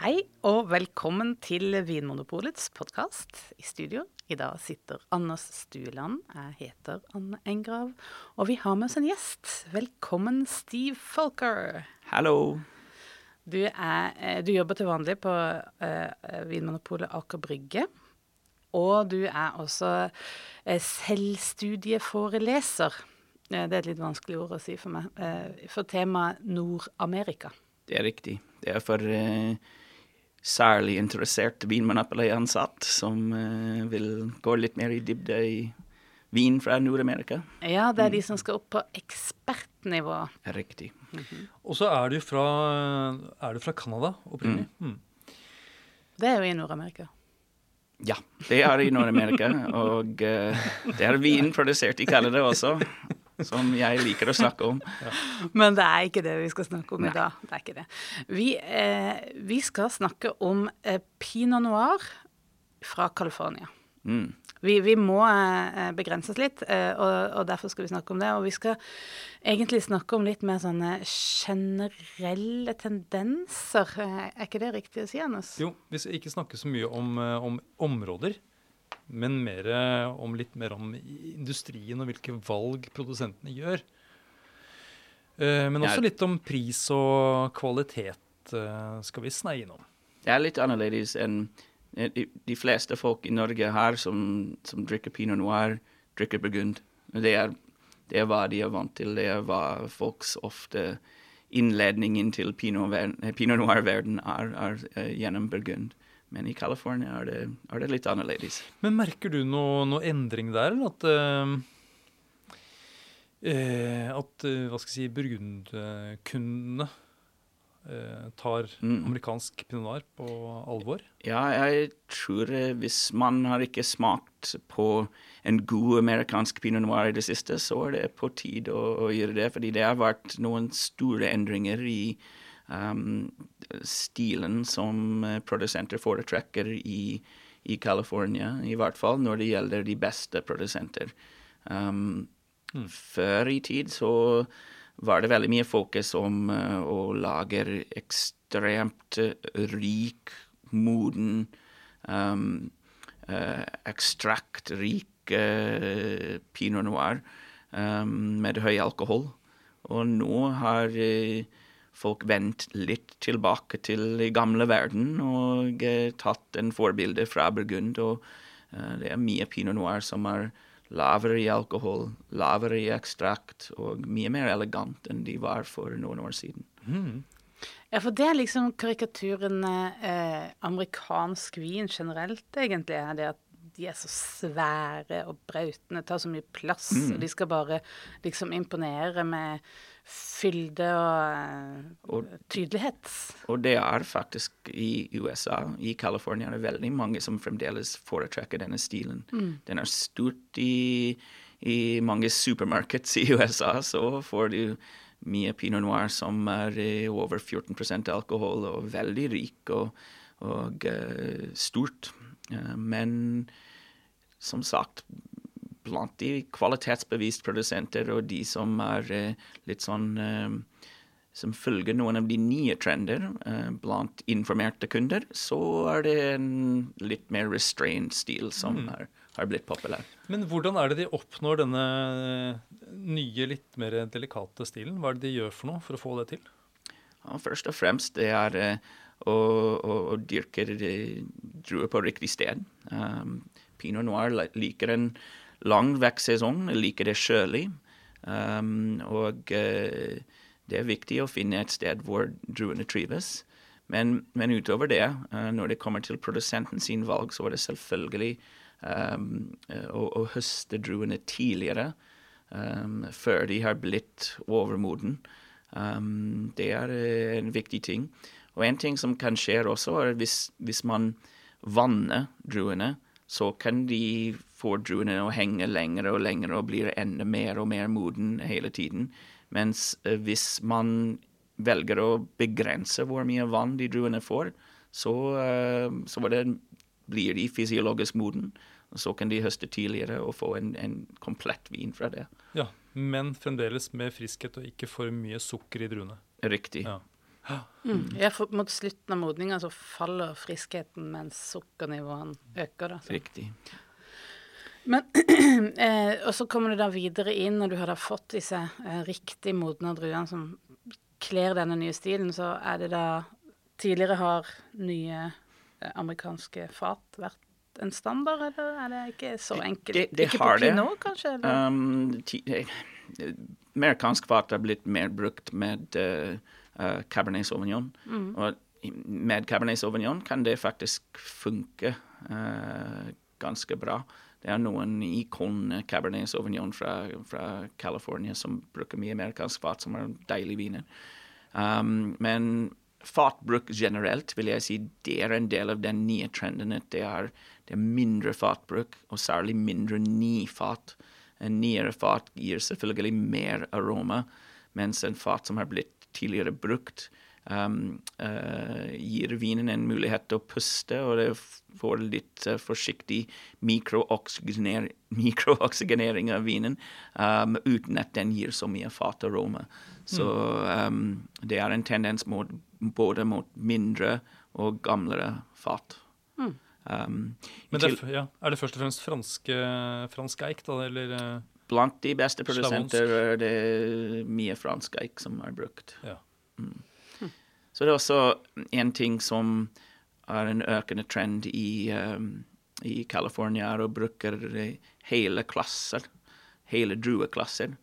Hei og velkommen til Vinmonopolets podkast. I studio i dag sitter Anders Stueland. Jeg heter Anne Engrav. Og vi har med oss en gjest. Velkommen, Steve Folker. Hallo. Du, er, eh, du jobber til vanlig på uh, Vinmonopolet Aker Brygge. Og du er også uh, selvstudieforeleser. Det er et litt vanskelig ord å si for meg. Uh, for temaet Nord-Amerika. Det er riktig. Det er for uh, særlig interessert vinmonopolansatt som uh, vil gå litt mer i dybde i vin fra Nord-Amerika. Ja, det er de som skal opp på ekspertnivå. Riktig. Mm -hmm. Og så er du fra, er du fra Canada opprinnelig. Mm. Mm. Det er jo i Nord-Amerika. Ja, det er i Nord-Amerika. og uh, det er vin produsert i Canada også som jeg liker å snakke om. Ja. Men det er ikke det vi skal snakke om Nei. i dag. Det er ikke det. Vi, eh, vi skal snakke om eh, pinot noir fra California. Mm. Vi, vi, må eh, begrense oss litt, eh, og, og, derfor skal vi snakke om det. Og vi skal egentlig snakke om litt mer sånne generelle tendenser. Eh, er ikke det riktig å si, Anders? Jo, vi skal ikke snakke så mye om, eh, om områder men mer om litt mer om industrien og hvilke valg produsentene gjør. Eh, men også litt om pris og kvalitet eh, skal vi sneie innom. Det er litt annerledes enn eh, de fleste folk i Norge her som, som drikker pinot noir, drikker burgund. Det er, det er hva de er vant til. Det er hva folks ofte innledningen til pinot, pinot noir-verden er, er, er gjennom burgund. Men i California er det, er det litt annerledes. Men merker du noe, noe endring der, eller at uh, at uh, hva skal jeg si, burgundkundene uh, tar mm. amerikansk pinot noir på alvor? Ja, jeg tror hvis man har ikke smakt på en god amerikansk pinot noir i det siste, så er det på tide å, å gjøre det. Fordi det har vært noen store endringer i um, stilen som eh, produsenter foretrekker i, i California, i hvert fall når det gjelder de beste produsenter. Um, mm. Før i tid så var det veldig mye fokus om uh, å lage ekstremt rik, moden, um, uh, ekstraktrik uh, pinot noir um, med høy alkohol. Og nå har uh, folk vendt litt tilbake til den gamle verden og eh, tatt en forbilde fra Burgund. Og eh, det er mye pinot noir som er lavere i alkohol, lavere i ekstrakt og mye mer elegant enn de var for noen år siden. Mm. Ja, for det er liksom karikaturen eh, amerikansk vin generelt, egentlig. er det at de er så svære og brautende, tar så mye plass. Mm. Og de skal bare liksom imponere med fylde og, og, tydelighet. Og det er faktisk i USA, i California, er det veldig mange som fremdeles foretrekker denne stilen. Mm. Den er stort i, i mange supermarkeds i USA, så får du mye pinot noir som er over 14% alkohol og veldig rik og, og uh, stort. Uh, men som sagt, blant de kvalitetsbevist produsenter og de som er eh, litt sånn eh, som følger noen av de nye trender eh, blant informerte kunder, så er det en litt mer restrained stil som mm. er, har blitt populær. Men hvordan er det de oppnår denne nye, litt mer delikate stilen? Hva er det de gjør for noe for å få det til? Ja, først og fremst det er å, å, å dyrke druer på riktig sted. Um, Pinot noir liker en lang vekstsesong, liker det sjølig. Um, og uh, det er viktig å finne et sted hvor druene trives. Men, men utover det, uh, når det kommer til produsenten sin valg, så er det selvfølgelig um, å, å, høste druene tidligere, um, før de har blitt overmoden. Um, det er en viktig ting. Og en ting som kan skje også, er hvis, hvis man vanner druene, så kan de få druene å henge lenger og lenger og blir enda mer og mer moden hele tiden. Mens eh, hvis man velger å begrense hvor mye vann de druene får, så, uh, så det, blir de fysiologisk moden. Så kan de høste tidligere og få en, en komplett vin fra det. Ja, Men fremdeles med friskhet og ikke for mye sukker i druene. Riktig. Ja. Mm. Ja, for mot slutten av modninga så faller friskheten mens sukkernivåene øker. Da, så. Riktig. Men, eh, og så kommer du da videre inn, når du har da fått disse eh, riktig modne druene som kler denne nye stilen, så er det da Tidligere har nye eh, amerikanske fat vært en standard, eller er det ikke så enkelt? Det, det ikke har på det. Pinot, kanskje? Eller? Um, eh, amerikansk fat har blitt mer brukt med uh, uh, Cabernet Sauvignon. Og med Cabernet Sauvignon kan det faktisk funke uh, ganske bra. Det er noen ikon Cabernet Sauvignon fra, fra California som bruker mye amerikansk fat, som er deilige viner. Um, men fatbruk generelt vil jeg si det er en del av den nye trenden. Det er, det er mindre fatbruk, og særlig mindre nifat. En nyere fat gir selvfølgelig mer aroma, mens en fat som har blitt tidligere brukt, um, uh, gir vinen en mulighet til å puste, og det får litt uh, forsiktig mikrooksygener- mikrooksygenering av vinen, um, uten at den gir så mye fataroma. Så um, det er en tendens mot, både mot mindre og gamlere fat. Um, Men det, er ja, er det først og fremst franske, fransk eik, da, eller eh, Blant de beste produsenter er det mye fransk eik som er brukt. Ja. Så det er også en ting som er en økende trend i, um, i California, er å bruke hele klasser, hele drueklasser,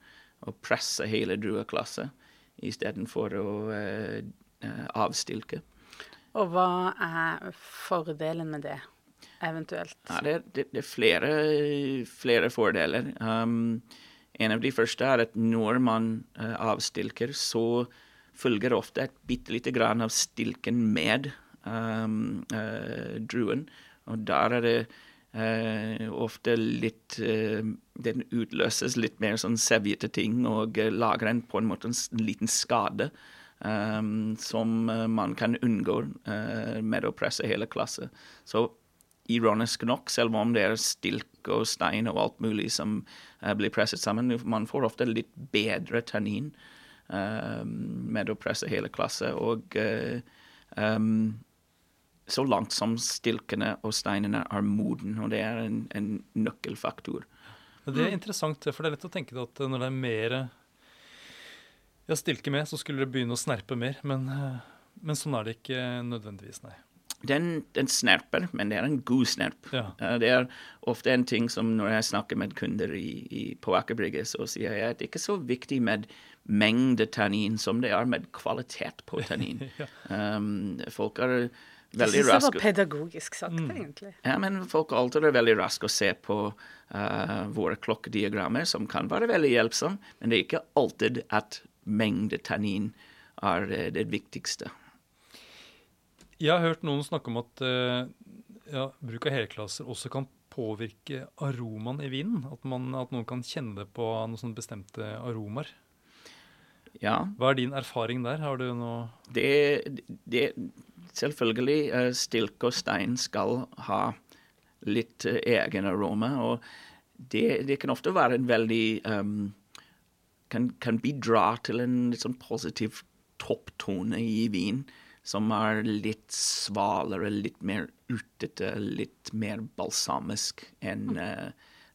og presse hele drueklasser istedenfor å uh, avstilke. Og hva er fordelen med det, eventuelt? Ja, det, det, det er flere, flere fordeler. Um, en av de første er at når man uh, avstilker, så følger ofte et bitte lite grann av stilken med um, uh, druen. Og der er det uh, ofte litt Den utløses litt mer sånn sevjete ting og lager en på en måte en liten skade. um, som man kan unngå med å presse hele klasse. Så ironisk nok, selv om det er stilk og stein og alt mulig som uh, blir presset sammen, man får ofte litt bedre tannin eh, med å presse hele klasse. Og uh, um, så langt som stilkene og steinene er moden, og det er en, en nøkkelfaktor. Det er interessant, for det er lett å tenke at når det er mer ja, stilke med, så skulle det begynne å snerpe mer. Men, men sånn er det ikke nødvendigvis, nei. Den, den snerper, men det er en god snerp. Ja. Eh, Det er ofte en ting som når jeg snakker med kunder i, i, på Aker Brygge, så sier jeg at det ikke er så viktig med mengde tannin som det er med kvalitet på tannin. um, folk er Jeg veldig syns det var pedagogisk sagt, egentlig. ja, men folk alltid er veldig raske å se på uh, våre klokkediagrammer, som kan være veldig hjelpsomme, men det er ikke alltid at mengde tannin er eh, det viktigste. Jeg har hørt noen snakke om at eh, ja, bruk av helklasser også kan påvirke aromaen i vinen. At, man, at noen kan kjenne det på noen bestemte aromaer. Ja, Hva er din erfaring der? Har du noe det, det Selvfølgelig, eh, stilk og stein skal ha litt eh, egen aroma, og det, det kan ofte være en veldig um, kan, kan bidra til en litt sånn positiv topptone i vin, som er litt svalere, litt mer urtete, litt mer balsamisk enn eh,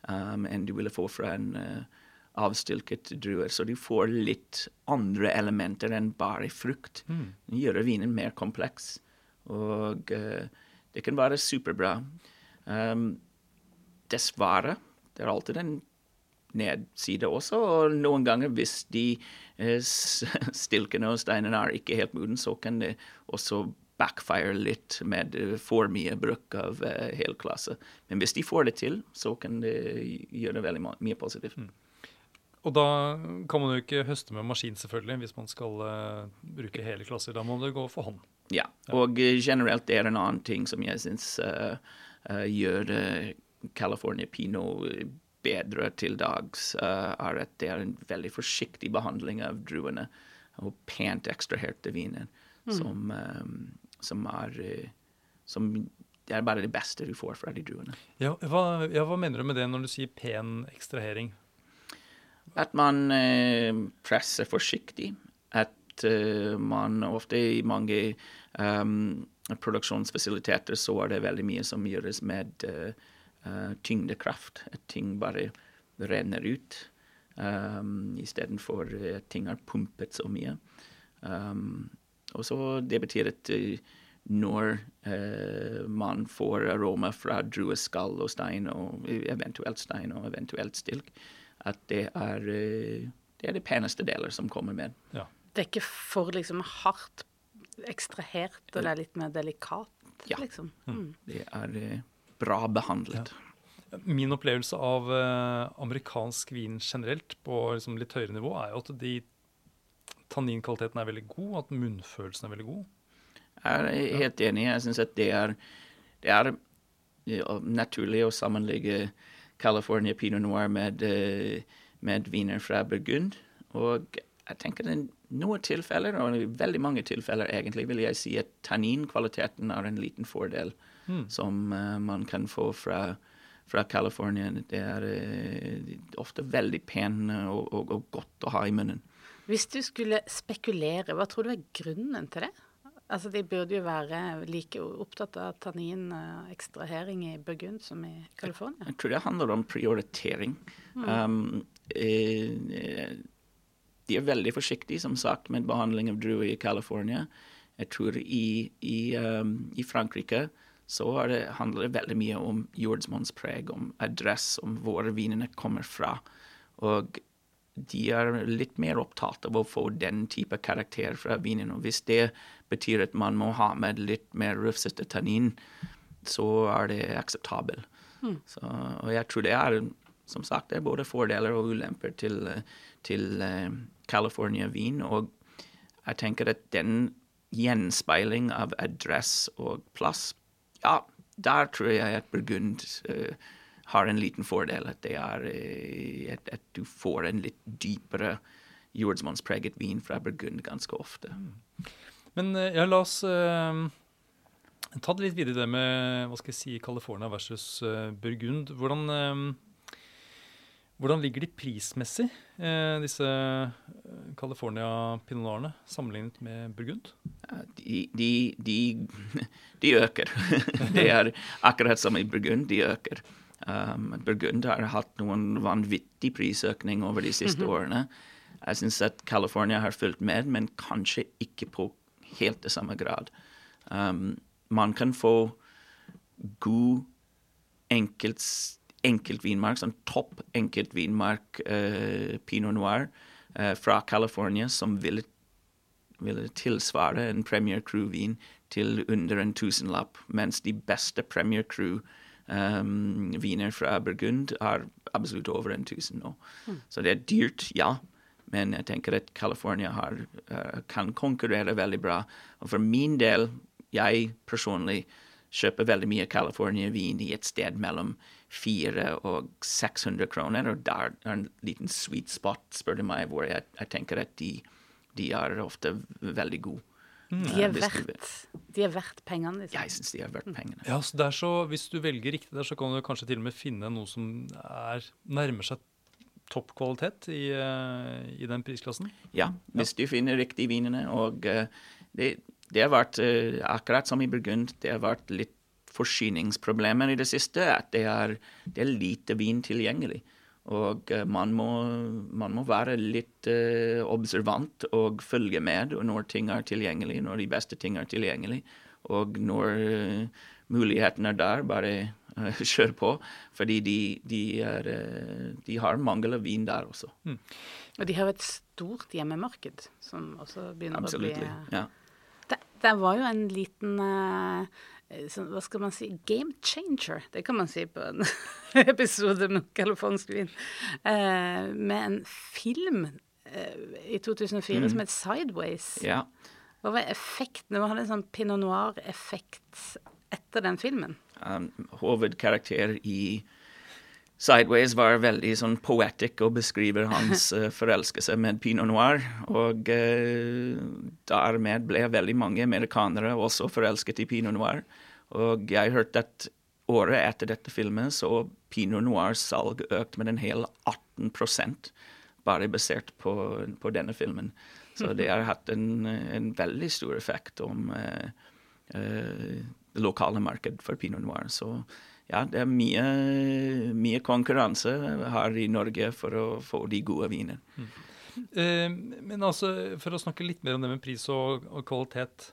um, en du ville få fra en uh, avstilket druer. Så du får litt andre elementer enn bare frukt. Det gjør vinen mer kompleks, og uh, det kan være superbra. Um, dessverre, det er alltid en nedside også, og noen ganger hvis de stilkene og steinene er ikke helt moden, så kan det også backfire litt med eh, for mye bruk av uh, helklasse. Men hvis de får det til, så kan det gjøre veldig mye positivt. Og da kan man jo ikke høste med maskin, selvfølgelig, hvis man skal uh, bruke hele klasser. Da må det gå for hånd. Ja, og generelt generelt det er en annen ting som jeg syns eh, eh, gjør eh, California Pinot bedre til dags, uh, er at det er en veldig forsiktig behandling av druene og pent ekstraherte viner, som, um, som er eh, som Det er bare det beste du får fra de druene. Ja, hva, ja, hva mener du med det når du sier pen ekstrahering? At man eh, presser forsiktig. At at uh, man ofte i mange um, produksjonsfasiliteter så er det veldig mye som gjøres med uh, uh, tyngdekraft. At ting bare renner ut um, istedenfor at ting er pumpet så mye. Um, og så Det betyr at når uh, man får aroma fra drueskall og stein, og eventuelt stein og eventuelt stilk, at det er, uh, det er de peneste deler som kommer med. Ja. Det er ikke for liksom hardt ekstrahert, og det er litt mer delikat, ja. liksom. Mm. Det er uh, bra behandlet. Ja. Min opplevelse av amerikansk vin generelt på liksom litt høyere nivå er jo at de tanninkvaliteten er veldig god, at munnfølelsen er veldig god. Jeg er helt enig. Jeg syns at det er, det er ja, naturlig å sammenligge California Pinot Noir med, uh, med viner fra Burgund. Og jeg tenker i noen tilfeller, og i veldig mange tilfeller egentlig, vil jeg si at tanninkvaliteten er en liten fordel mm. som uh, man kan få fra, fra California. Det er uh, ofte veldig pen og, og, og godt å ha i munnen. Hvis du skulle spekulere, hva tror du er grunnen til det? Altså, De burde jo være like opptatt av tanninekstrahering i Burgund som i California. Jeg tror det handler om prioritering. Mm. Um, eh, de er veldig forsiktige, som sagt, med behandling av druer i California. Jeg tror i, i, um, i Frankrike så det, handler det veldig mye om jordsmonnspreg, om adress, om hvor vinene kommer fra. Og de er litt mer opptatt av å få den type karakter fra vinen. Og hvis det betyr at man må ha med litt mer rufsete tannin, så er det akseptabelt. Mm. og jeg tror det er som sagt, det er både fordeler og ulemper til, til uh, California-vin. Og jeg tenker at den gjenspeiling av adress og plass, ja, der tror jeg at Burgund uh, har en liten fordel. At, det er, uh, at, at du får en litt dypere jordsmonnspreget vin fra Burgund ganske ofte. Mm. Men eh, ja, la oss uh, ta det litt videre, det med hva skal jeg si, California versus Burgund. Hvordan, hvordan, ligger de prismessig, disse California pinolarene, sammenlignet med Burgund? De, de, de, de øker. det er akkurat som i Burgund, de øker. Um, Burgund har hatt noen vanvittig prisøkning over de siste mm -hmm. årene. Jeg syns at California har fulgt med, men kanskje ikke på helt det samme grad. Um, man kan få god enkelt, enkeltvinmark, sånn topp enkeltvinmark uh, pinot noir uh, fra California som ville, ville tilsvare en Premier Crew-vin til under en tusenlapp, mens de beste Premier Crew um, viner fra Burgund er absolutt over en tusen nå. Mm. Så det er dyrt, ja, men jeg tenker at California har, uh, kan konkurrere veldig bra. Og for min del, jeg personlig kjøper veldig mye California-vin i et sted mellom 400 og 600 kroner. Og der er en liten sweet spot, spør du meg, hvor jeg, jeg tenker at de, de, er ofte veldig gode. Mm. De, er verdt, de er verdt pengene, liksom. Jeg syns de er verdt pengene. Ja, så, så Hvis du velger riktig der, så kan du kanskje til og med finne noe som er, nærmer seg topp kvalitet i, eh, i, den prisklassen? Ja, hvis ja. du finner riktige vinene. Og uh, det, det, har vært akkurat som i Burgund, det har vært litt forsyningsproblemer i det siste. At det er, det er lite vin tilgjengelig. Og uh, man, må, man, må, være litt observant og følge med når ting er tilgjengelig, når de beste ting er tilgjengelig. Og når muligheten er der, bare uh, kjør på. Fordi de, de, er, de, har mangel av vin der også. Mm. Og de har et stort hjemmemarked som også begynner Absolutely, å bli ja. det, det, var jo en liten så, hva skal man si game changer, det kan man si på en episode med californsk vin, med en film i 2004 mm. som het Sideways. Ja. Hva var effekten? Det hadde en sånn pinot noir-effekt etter den filmen? Um, hovedkarakter i Sideways var veldig sånn poetic og beskriver hans uh, forelskelse med pinot noir. Og uh, dermed ble veldig mange amerikanere også forelsket i pinot noir. Og jeg hørte at året etter dette filmen så pinot noirs salg økt med en hel 18% bare basert på, på denne filmen. Så det har hatt en, en veldig stor effekt om uh, uh, det lokale marked for pinot noir. Så ja, det er mye, mye konkurranse her i Norge for å få de gode viner. Mm. Eh, men altså, for å snakke litt mer om det med pris og, og kvalitet.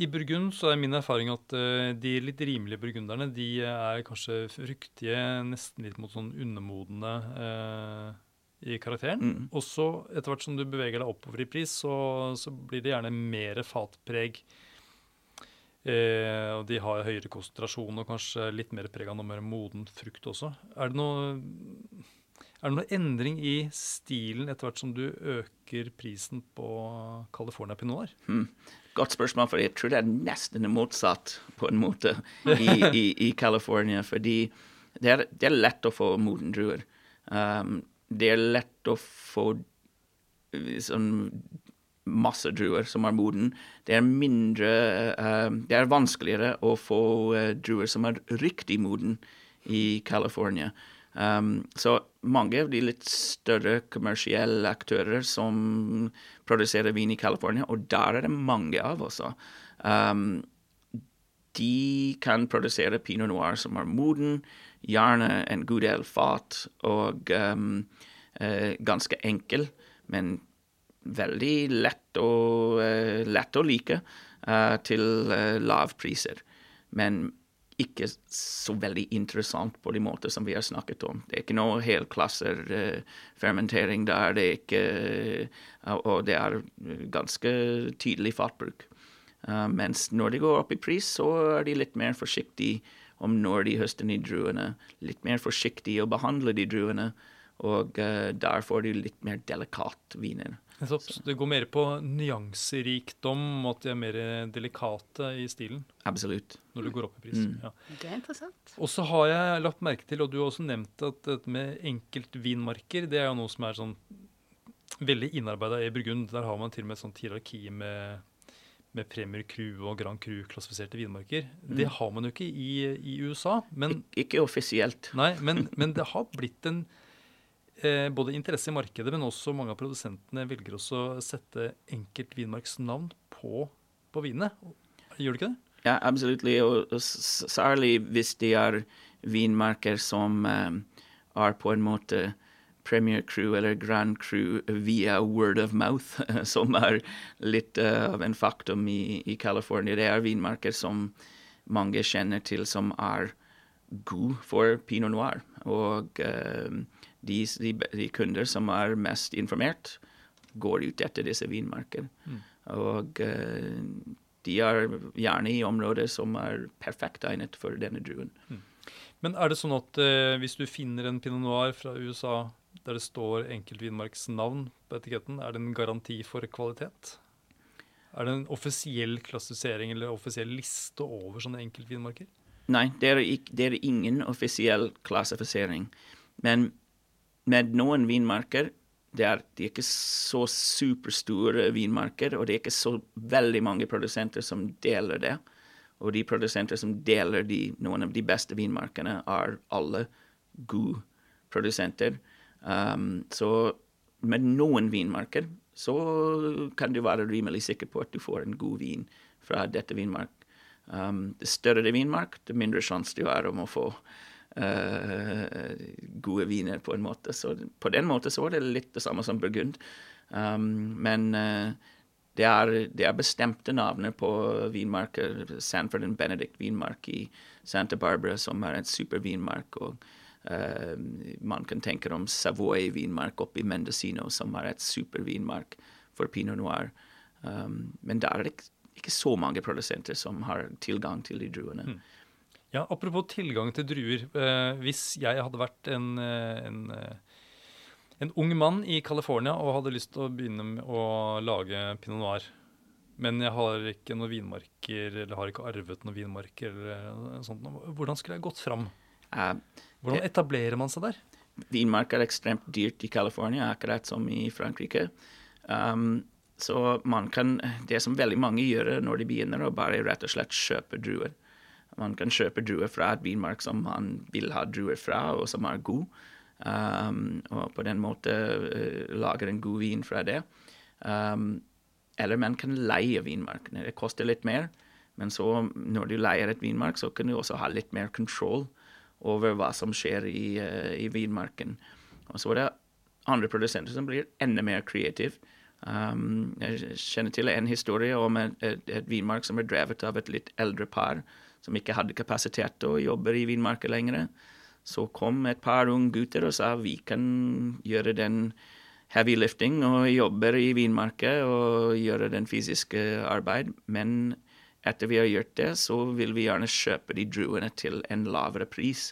I Burgund så er min erfaring at uh, de litt rimelige burgunderne de er kanskje fruktige, nesten litt mot sånn undermodne uh, i karakteren. Mm. Og så, etter hvert som du beveger deg oppover i pris, så, så blir det gjerne mer fatpreg. Uh, og de har høyere konsentrasjon og kanskje litt mer preg av noe mer moden frukt også. Er det noe er det noen endring i stilen etter hvert som du øker prisen på California Pinot Noir? Hmm. Godt spørsmål, for jeg tror det er nesten motsatt på en måte i, i, i California. Fordi det er, det er, lett å få moden druer. Um, det er lett å få eh, sånn masse druer som er moden. Det er mindre uh, Det er vanskeligere å få uh, druer som er riktig moden i California. Um, så mange av de litt større kommersielle aktører som produserer vin i California, og der er det mange av også, um, de kan produsere pinot noir som er moden, gjerne en god del fat, og um, uh, ganske enkel, men veldig lett å, uh, lett å like uh, til lav priser. Men ikke så veldig interessant på de måter som vi har snakket om. Det er ikke noe helklasserfermentering uh, der, det er ikke uh, Og det er ganske tydelig fatbruk. Uh, mens når de går opp i pris, så er de litt mer forsiktige om når de høster de druene. Litt mer forsiktige å behandle de druene, og der får de litt mer delikat viner. Så det går mer på nyanserikdom, at de er mer delikate i stilen? Absolutt. Når du går opp i pris. Mm. Ja. Det er interessant. Og så har jeg lagt merke til, og du har også nevnt at dette med enkeltvinmarker, det er jo noe som er sånn veldig innarbeida i Burgund. Der har man til og med et sånt hierarki med, med Premier Cru og Grand Cru-klassifiserte vinmarker. Mm. Det har man jo ikke i, i USA. Men, Ik ikke offisielt. Nei, men, men det har blitt en både interesse i markedet, men også mange av produsentene velger også å sette enkelt vinmarksnavn på, på vinene. Gjør du ikke det? Ja, absolutt. Og særlig hvis de er vinmarker som um, er på en måte Premier Crew eller Grand Crew via word of mouth, som er litt uh, av en faktum i, i California. Det er vinmarker som mange kjenner til som er god for pinot noir. Og uh, de, de, de, kunder som er mest informert, går ut etter disse vinmarkene. Mm. Og uh, de er gjerne i områder som er perfekt egnet for denne druen. Mm. Men er det sånn at uh, hvis du finner en pinot noir fra USA der det står enkeltvinmarksnavn på etiketten, er det en garanti for kvalitet? Er det en offisiell klassifisering eller offisiell liste over sånne enkeltvinmarker? Nei, det er, ikke, det er ingen offisiell klassifisering. Men med noen vinmarker det er, de er ikke så superstore vinmarker, og det er ikke så veldig mange produsenter som deler det. Og de produsenter som deler de, noen av de beste vinmarkene, er alle gode produsenter. Um, så med noen vinmarker så kan du være rimelig sikker på at du får en god vin fra dette vinmark. Um, det større det vinmark, det mindre sjanse du har om å få gode viner, på en måte. Så på den måten så var det litt det samme som Burgund. Um, men uh, det, er, det, er, bestemte navner på vinmarker. Sanford and Benedict vinmark i Santa Barbara, som er en supervinmark. og uh, man kan tenke om Savoy vinmark oppe i Mendocino, som er et supervinmark for pinot noir. Um, men der er det ikke, ikke så mange produsenter som har tilgang til de druene. Mm. Ja, Apropos tilgang til druer. Eh, hvis jeg hadde vært en, eh, en, eh, en, ung mann i California og hadde lyst til å begynne med å lage pinot noir, men jeg har ikke noen vinmarker, eller har ikke arvet noen vinmarker, eller sånt, hvordan skulle jeg gått fram? Hvordan etablerer man seg der? Vinmark er ekstremt dyrt i California, akkurat som i Frankrike. Um, så man kan, det som veldig mange gjør når de begynner, å bare rett og slett kjøpe druer. Man kan kjøpe druer fra et vinmark som man vil ha druer fra, og som er god. Um, og på den måten uh, lager en god vin fra det. Um, eller man kan leie vinmarkene. Det koster litt mer, men så når du leier et vinmark, så kan du også ha litt mer kontroll over hva som skjer i, uh, i vinmarken. Og så er det andre produsenter som blir enda mer kreative. Um, jeg kjenner til en historie om et, et, et, vinmark som er drevet av et litt eldre par som ikke hadde kapasitet til å jobbe i vinmarka lenger. Så kom et par unge gutter og sa vi kan gjøre den heavy lifting og jobbe i vinmarka og gjøre den fysiske arbeid, men etter vi har gjort det, så vil vi gjerne kjøpe de druene til en lavere pris.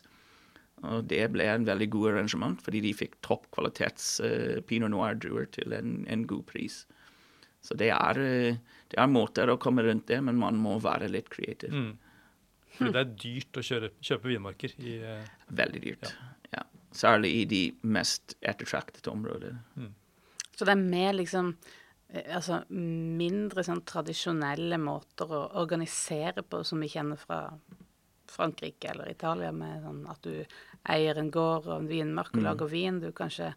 Og det ble en veldig god arrangement, fordi de fikk toppkvalitets uh, pinot noir-druer til en, en, god pris. Så det er, uh, det er, måter å komme rundt det, men man må være litt kreativ. Mm. Fordi det er dyrt å kjøre, kjøpe vinmarker? I, uh, veldig dyrt, ja. ja. Særlig i de mest ettertraktede områdene. Mm. Så det er mer liksom Altså mindre sånn tradisjonelle måter å organisere på som vi kjenner fra Frankrike eller Italia, med sånn at du eier en gård og en vinmark og mm. lager vin. Du kanskje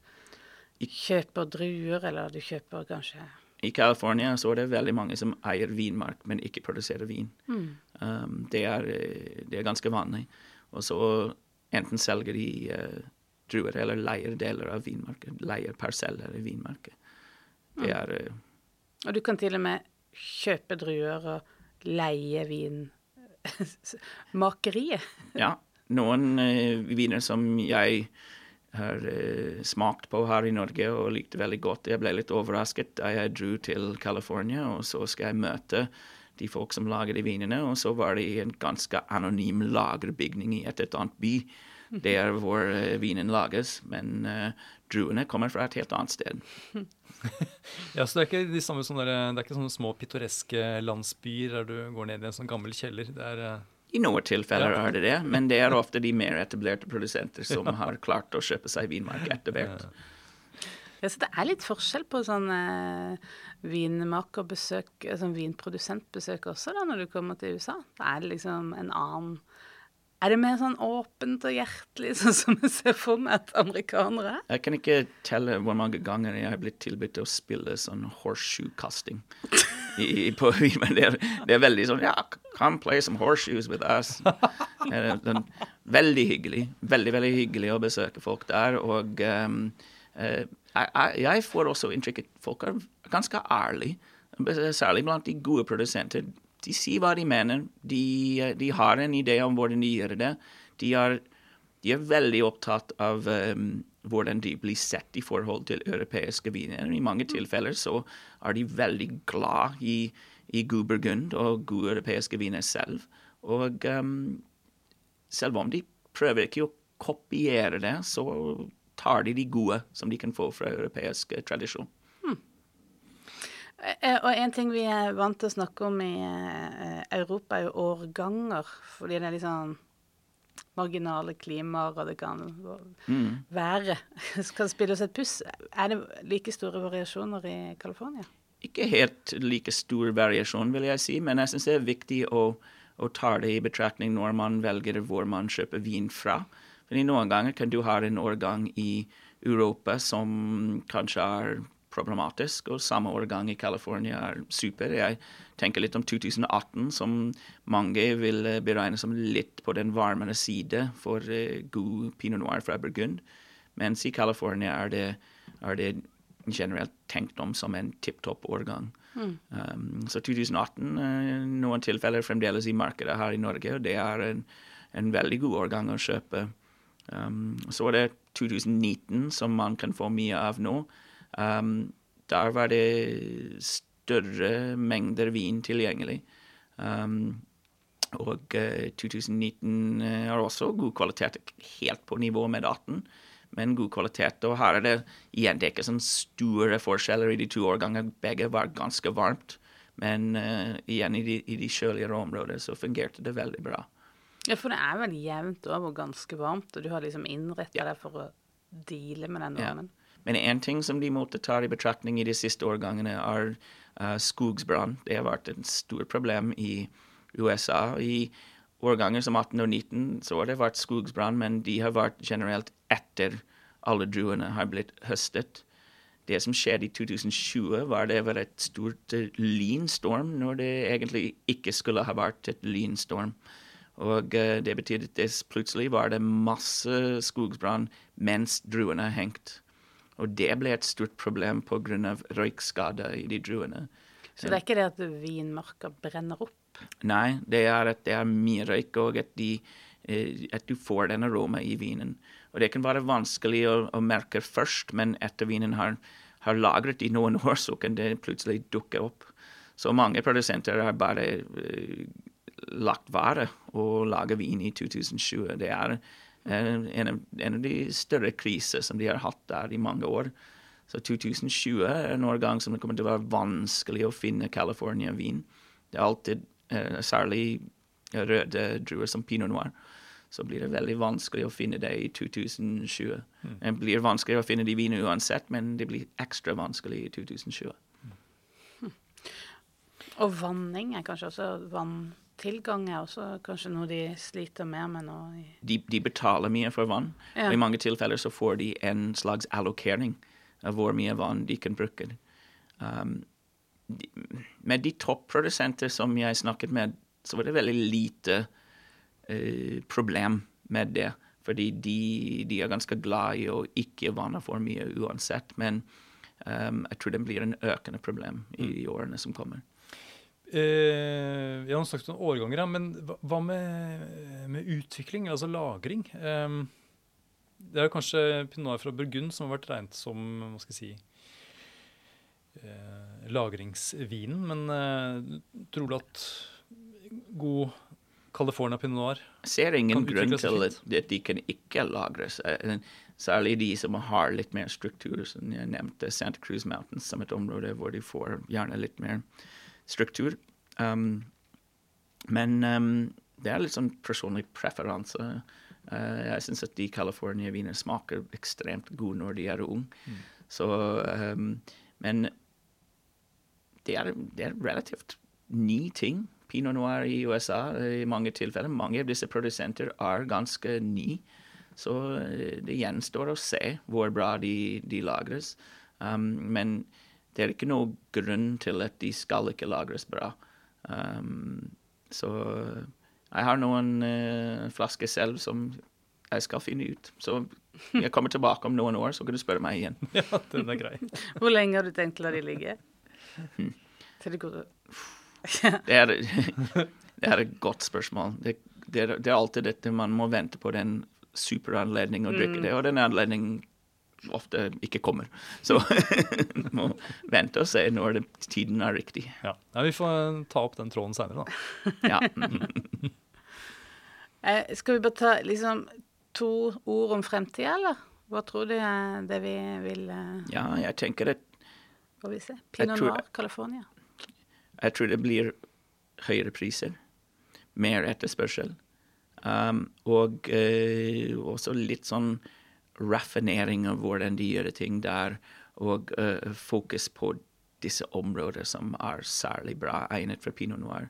kjøper druer, eller du kjøper kanskje I California så er det veldig mange som eier vinmark, men ikke produserer vin. Mm. Um, det, er, det, er, ganske vanlig. Og så enten selger de uh, druer eller leier deler av vinmarken. Leier parseller i vinmarken. Det mm. er uh, Og du kan til og med kjøpe druer og leie vin makeriet. ja. Noen uh, viner som jeg har uh, smakt på her i Norge og likte veldig godt. Jeg ble litt overrasket da jeg dro til California, og så skal jeg møte de folk som lager de vinene, og så var det i en ganske anonym lagerbygning i et, et annet by. Det er hvor uh, vinen lages, men uh, druene kommer fra et helt annet sted. ja, så Det er ikke de samme sånne, det er ikke sånne små pittoreske landsbyer der du går ned i en sånn gammel kjeller. Det er, uh... I noen tilfeller ja. er det det, men det er ofte de mer etablerte produsenter som har klart å kjøpe seg vinmark etter hvert. Ja, så det er litt forskjell på sånn eh, vinmakerbesøk, sånn vinprodusentbesøk også, da, når du kommer til USA. Da er det liksom en annen er det mer sånn åpent og hjertelig, sånn som jeg ser for meg at amerikanere er? Jeg kan ikke telle hvor mange ganger jeg har blitt tilbudt å spille sånn horseshoe-casting. på, men det det er, veldig sånn Ja, come play some horseshoes with us. Det er, veldig hyggelig. Veldig, veldig hyggelig å besøke folk der. Og um, jeg, får også inntrykk at folk er ganske ærlige. Særlig blant de gode produsenter de sier hva de mener. De, de, har en idé om hvordan de gjør det. De er, de er veldig opptatt av um, hvordan de blir sett i forhold til europeiske viner. I mange tilfeller så er de veldig glad i, i god burgund og gode europeiske viner selv. Og um, selv om de prøver ikke å kopiere det, så tar de de gode som de kan få fra europeisk tradisjon. Eh, og en ting vi er vant til å snakke om i eh, Europa, er jo årganger. Fordi det er litt sånn marginale klimaer, og det kan mm. være Skal spille oss et puss. Er det like store variasjoner i California? Ikke helt like stor variasjon, vil jeg si, men jeg syns det er viktig å, å, ta det i betraktning når man velger hvor man kjøper vin fra. Fordi noen ganger kan du ha en årgang i Europa som kanskje er problematisk, og samme årgang i California er super. Jeg tenker litt om 2018, som mange vil eh, beregne som litt på den varmere side for uh, god pinot noir fra Burgund, mens i California er det, er det generelt tenkt om som en tipp topp årgang. Mm. Um, så 2018, uh, eh, noen tilfeller fremdeles i markedet her i Norge, og det er en, en veldig god årgang å kjøpe. Um, så er det 2019 som man kan få mye av nå. Um, der var det større mengder vin tilgjengelig. Um, og uh, 2019 har også god kvalitet, helt på nivå med 18, men god kvalitet. Og her er det igjen det er ikke sånn store forskjeller i de to årgangene. Begge var ganske varmt. Men uh, igjen, i de, i de kjøligere områdene så fungerte det veldig bra. Ja, for det er vel jevnt over ganske varmt, og du har liksom innretta ja. deg for å deale med den varmen? Ja. Men én ting som de måtte ta i betraktning i de siste årgangene, er uh, skogsbrann. Det har vært et stort problem i USA. I årganger som 18 og 19 så har det vært skogsbrann, men de har vært generelt etter alle druene har blitt høstet. Det som skjedde i 2020, var det var et stort uh, lynstorm når det egentlig ikke skulle ha vært et lynstorm. Og uh, det betydde at det plutselig var det masse skogsbrann mens druene hengt. Og det ble et stort problem pga. røykskader i de druene. Så det er ikke det at vinmarka brenner opp? Nei, det er at det er mye røyk, og at, de, eh, at du får den aroma i vinen. Og det kan være vanskelig å, å merke først, men etter vinen har, har, lagret i noen år, så kan det plutselig dukke opp. Så mange produsenter har bare uh, lagt vare og lager vin i 2020. Det er en, av, en, av, de større kriser som de har hatt der i mange år. Så 2020 er en årgang som det kommer til å være vanskelig å finne California-vin. Det er alltid eh, særlig røde druer som pinot noir. Så blir det veldig vanskelig å finne det i 2020. Mm. Det blir vanskelig å finne de vinene uansett, men det blir ekstra vanskelig i 2020. Mm. Og vanning er kanskje også vanntilgang er også kanskje noe de sliter mer med nå? De, de, betaler mye for vann, ja. og i mange tilfeller så får de en slags allokering av hvor mye vann de kan bruke. Um, de, med de topprodusenter som jeg snakket med, så var det veldig lite uh, problem med det. Fordi de, de, er ganske glad i å ikke vanne for mye uansett. Men um, jeg tror det blir en økende problem i, i årene som kommer. Eh, jeg har snakket om årganger, men hva med, med utvikling, altså lagring? Eh, det er jo kanskje pinot fra Burgund som har vært regnet som hva skal jeg si, eh, lagringsvinen. Men eh, tror du at god California pinot noir Jeg ser ingen grunn til at, at de kan ikke lagres. Eh, særlig de som har litt mer struktur, som jeg nevnte Santa Cruz Mountains som et område hvor de får gjerne litt mer struktur. Um, men um, det er litt sånn personlig preferanse. Uh, jeg syns at de California-viner smaker ekstremt gode når de er unge. Mm. Så um, Men det er, det er, relativt ny ting. Pinot noir i USA i mange tilfeller. Mange av disse produsenter er ganske nye. Så uh, det gjenstår å se hvor bra de, de lagres. Um, men det er ikke noen grunn til at de skal ikke lagres bra. Um, så jeg har noen uh, flasker selv som jeg skal finne ut. Så jeg kommer tilbake om noen år, så kan du spørre meg igjen. ja, den er grei. Hvor lenge har du tenkt å la de ligge? Til det går det, er, det er et godt spørsmål. Det, det, er, det, er, alltid dette man må vente på den superanledningen å drikke mm. det, og den anledningen ofte ikke kommer. Så må vente og se når det, tiden er riktig. Ja. ja. Vi får ta opp den tråden seinere, da. ja. eh, skal vi bare ta liksom to ord om fremtida, eller? Hva tror du er det vi vil eh, Ja, jeg tenker at Får vi se. Pinot Noir, California. Jeg tror det blir høyere priser. Mer etterspørsel. Um, og uh, også litt sånn raffinering av hvordan de gjør ting der, og uh, fokus på disse områder som er særlig bra egnet for pinot noir.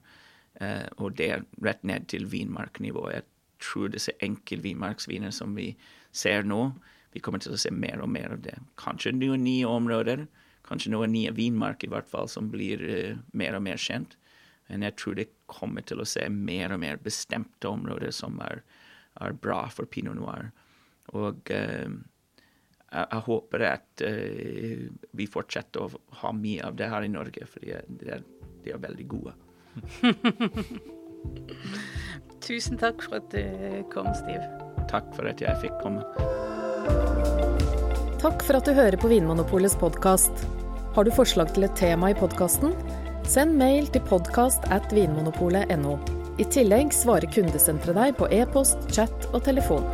Uh, og det er rett ned til vinmarknivå. Jeg tror disse enkeltvinmarksviner som vi ser nå, vi kommer til å se mer og mer av det. Kanskje noen nye områder, kanskje noen nye vinmark i hvert fall, som blir uh, mer og mer kjent. Men jeg tror det kommer til å se mer og mer bestemte områder som er, er bra for pinot noir. Og eh, jeg, jeg, håper at eh, vi fortsetter å ha mye av det her i Norge, for de er, de er veldig gode. Tusen takk for at du kom, Stiv. Takk for at jeg fikk komme. Takk for at du hører på Vinmonopolets podkast. Har du forslag til et tema i podkasten? Send mail til podkast at vinmonopolet.no. I tillegg svarer kundesenteret deg på e-post, chat og telefon.